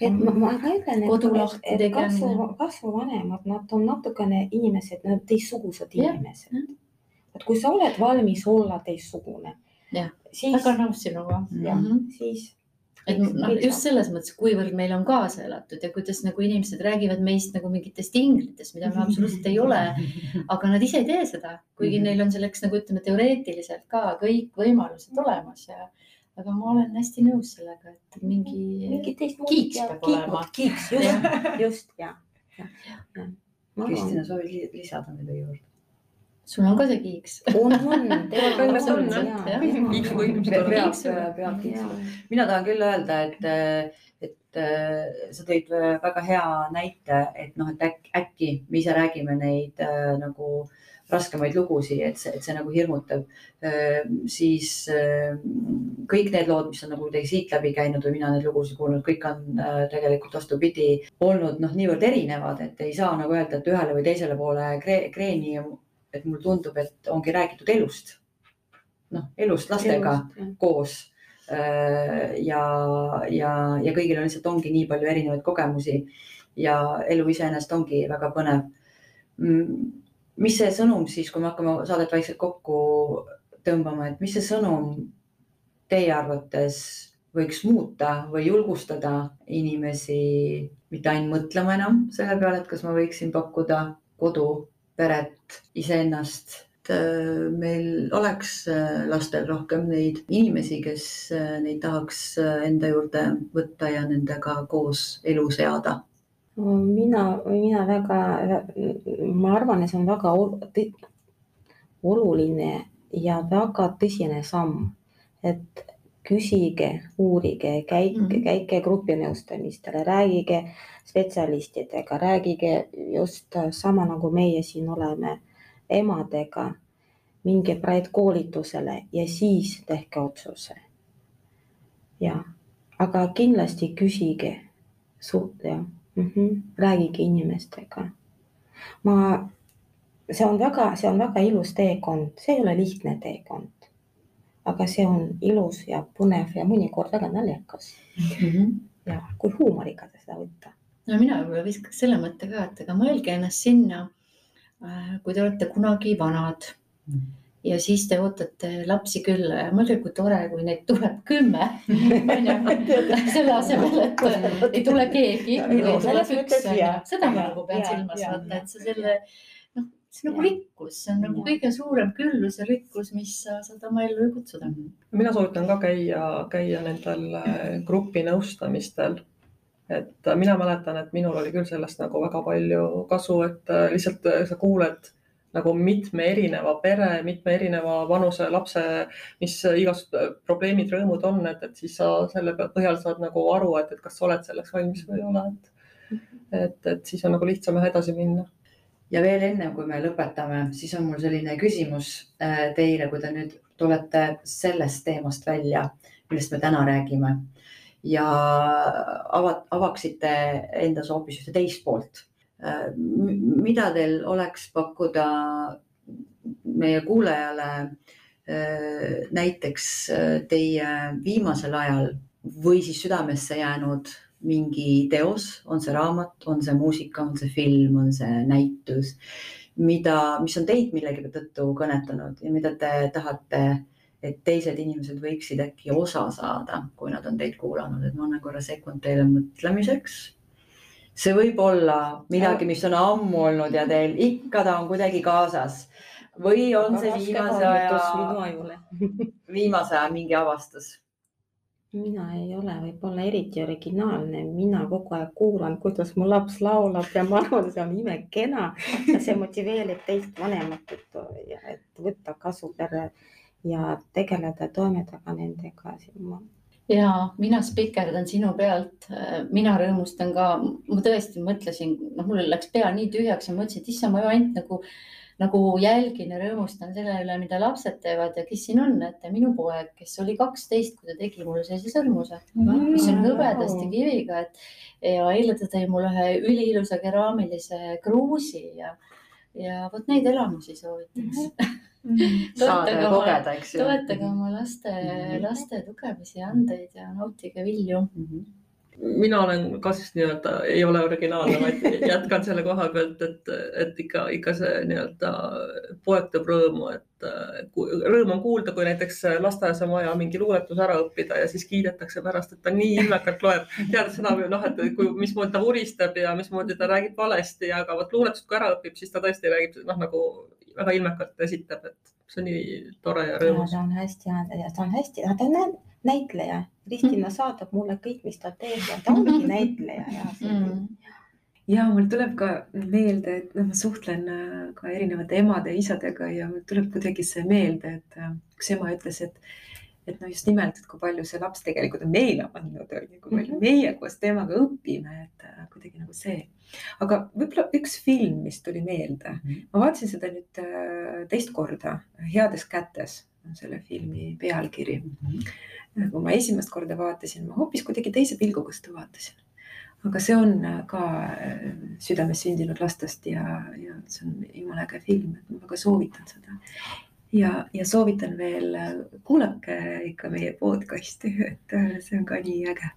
Et ma, ma ka ütlen, Kodu et, et kasvu, kasvuvanemad, nad on natukene inimesed, nad on teistsugused Jah, inimesed. Et kui sa oled valmis olla teistsugune siis, väga nõus sinuga. jah Mhm. siis et noh, just selles mõttes, kuivõrd meil on kaasa elatud ja kuidas nagu inimesed räägivad meist nagu mingitest inglitest, mida me absoluutselt ei ole, aga nad ise ei tee seda, kuigi Mhm. neil on selleks nagu ütleme, teoreetiliselt ka kõik võimalused olemas ja aga ma olen hästi nõus sellega, et mingi mingi kiiks peab olema. kiiks, just, just ja, ja, ja. Kristina, soovid li- lisada midagi juurde? sul on ka see kiiks. on, on, Põhimõtteliselt on, on mina tahan küll öelda, et, et äh, sa tõid väga hea näite, et noh, et äkki, äkki me ise räägime neid äh, nagu raskemaid lugusid, et see, et see nagu hirmutab. siis kõik need lood, mis on nagu kuidagi siit läbi käinud või mina neid lugusid kuulnud, kõik on tegelikult vastupidi olnud noh, niivõrd erinevad, et ei saa nagu öelda, et ühele või teisele poole kree, kreeni, et mulle tundub, et ongi räägitud elust. noh, elust lastega koos. ja, ja, ja kõigil on lihtsalt ongi nii palju erinevaid kogemusi ja elu iseenesest ongi väga põnev. Mis see sõnum siis, kui me hakkame saadet vaikselt kokku tõmbama, et mis see sõnum teie arvates võiks muuta või julgustada inimesi mitte ainult mõtlema enam selle peale, et kas ma võiksin pakkuda kodu, peret, iseennast et äh, meil oleks äh, lastel rohkem neid inimesi, kes äh, neid tahaks enda juurde võtta ja nendega koos elu seada. mina, mina väga, ma arvan, et see on väga oluline ja väga tõsine samm, et küsige, uurige, käike mm, -hmm. käike grupinõustamistele, rääkige spetsialistidega, rääkige just sama nagu meie siin oleme emadega, minge praegu koolitusele ja siis tehke otsuse. ja, aga kindlasti küsige suht- ja mm -hmm, rääkige inimestega. ma, see on väga, see on väga ilus teekond, see ei ole lihtne teekond aga see on ilus ja põnev ja mõnikord väga naljakas mm. -hmm. ja kui huumoriga seda võtta. no mina võib-olla viskaks selle mõtte ka, et aga mõelge ennast sinna, äh, kui te olete kunagi vanad mm. -hmm ja siis te ootate lapsi külla ja mõelge, kui tore, kui neid tuleb kümme. selle asemel, et ei tule keegi. seda ma nagu pean silmas vaata, et sa selle see on nagu rikkus, see on nagu kõige suurem küllus ja rikkus, mis sa saad oma ellu kutsuda. mina soovitan ka käia, käia nendel äh, grupinõustamistel. et äh, mina mäletan, et minul oli küll sellest nagu väga palju kasu, et äh, lihtsalt sa kuuled nagu mitme erineva pere, mitme erineva vanuse lapse, mis igasugused probleemid, rõõmud on, et, et siis sa selle põhjal saad nagu aru, et, et kas sa oled selleks valmis või ei ole, et, et, et siis on nagu lihtsam edasi minna ja veel enne, kui me lõpetame, siis on mul selline küsimus äh, teile, kui te nüüd tulete sellest teemast välja, millest me täna räägime ja ava-, avaksite endas hoopis ühte teist poolt. Äh, mida teil oleks pakkuda meie kuulajale äh, näiteks teie viimasel ajal või siis südamesse jäänud mingi teos, on see raamat, on see muusika, on see film, on see näitus, mida, mis on teid millegi tõttu kõnetanud ja mida te tahate, et teised inimesed võiksid äkki osa saada, kui nad on teid kuulanud, et ma annan korra sekund teile mõtlemiseks. See võib olla midagi, mis on ammu olnud ja teil ikka ta on kuidagi kaasas. Või on see viimase aja, viimase aja mingi avastus? Mina ei ole võib-olla eriti originaalne, mina kogu aeg kuulan, kuidas mu laps laulab ja ma arvan, see on imekena. Ja see motiveerib teist vanemat, et, et võtta kasu pere ja tegeleda, toimetada nendega. Ja mina spikerdan sinu pealt, mina rõõmustan ka, ma tõesti mõtlesin, noh, mul läks pea nii tühjaks ja mõtlesin, et issand, ma ju ainult nagu nagu jälgin ja rõõmustan selle üle, mida lapsed teevad ja kes siin on, et minu poeg, kes oli kaksteist, kui ta tegi mulle sellise sõrmuse mm., mis on hõbedast ja kiviga, et ja eile ta tõi mulle ühe üliilusa keraamilise kruusi ja, ja vot neid elamusi soovitaks mm. -hmm. Saada ja kogeda, eks ju. toetage oma laste mm, -hmm. laste tugevasi ja andeid ja nautige vilju mm. -hmm mina olen ka siis nii-öelda, ei ole originaalne, vaid jätkan selle koha pealt, et, et ikka, ikka see nii-öelda poeg teeb rõõmu, et rõõm on kuulda, kui näiteks lasteaias on vaja mingi luuletus ära õppida ja siis kiidetakse pärast, et ta nii ilmekalt loeb, teades seda noh, et kui, mismoodi ta vuristab ja mismoodi ta räägib valesti, aga vot luuletust kui ära õpib, siis ta tõesti räägib noh, nagu väga ilmekalt esitab, et see on nii tore ja rõõmus. ta on hästi, ta on hästi, ta on näitleja Kristina saadab mulle kõik, mis ta teeb ja ta ongi näitleja ja mm. ja mul tuleb ka meelde, et noh, ma suhtlen äh, ka erinevate emade ja isadega ja mul tuleb kuidagi see meelde, et äh, üks ema ütles, et, et no just nimelt, et kui palju see laps tegelikult on meile andnud, on ju, kui palju mhm. meie koos temaga õpime, et äh, kuidagi nagu see. aga võib-olla üks film, mis tuli meelde, mhm. ma vaatasin seda nüüd teist korda, Heades kätes on selle filmi pealkiri mm. -hmm kui ma esimest korda vaatasin, ma hoopis kuidagi teise pilguga seda vaatasin. aga see on äh, ka äh, südames sündinud lastest ja, ja see on jumala äge film, et ma väga soovitan seda. Ja, ja soovitan veel, äh, kuulake ikka meie podcast'i, et see on ka nii äge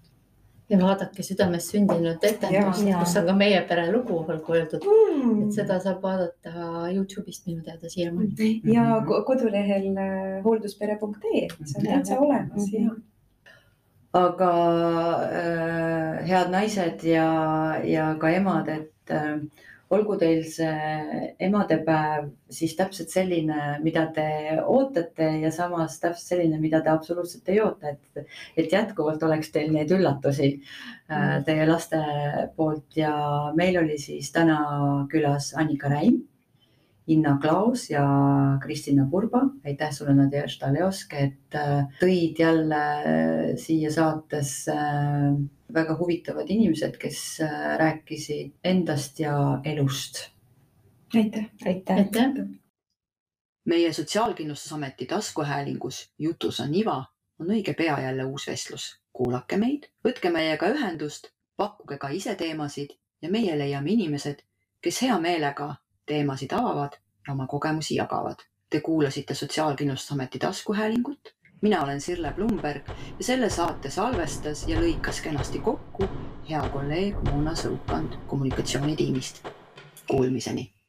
ja vaadake südames sündinud etendust, kus on ka meie pere lugu olgu öeldud mm., et seda saab vaadata Youtube'ist minu teada siiamaani. Mm-hmm. ja kodulehel äh, hoolduspere.ee, see on täitsa olemas ja aga äh, head naised ja, ja ka emad, et äh, olgu teil see emadepäev siis täpselt selline, mida te ootate ja samas täpselt selline, mida te absoluutselt ei oota, et, et jätkuvalt oleks teil neid üllatusi äh, mm. teie laste poolt ja meil oli siis täna külas Annika Räim Inna Klaus ja Kristina Purba. aitäh sulle, Nadežda Leosk, et äh, tõid jälle siia saatesse väga huvitavad inimesed, kes rääkisid endast ja elust. aitäh. aitäh. aitäh. meie Sotsiaalkindlustusameti taskuhäälingus Jutus on iva on õige pea jälle uus vestlus. kuulake meid, võtke meiega ühendust, pakkuge ka ise teemasid ja meie leiame inimesed, kes hea meelega teemasid avavad ja oma kogemusi jagavad. Te kuulasite Sotsiaalkindlustusameti taskuhäälingut. Mina olen Sirle Blumberg ja selle saate salvestas ja lõikas kenasti kokku hea kolleeg Mona Sõukand kommunikatsioonitiimist. Kuulmiseni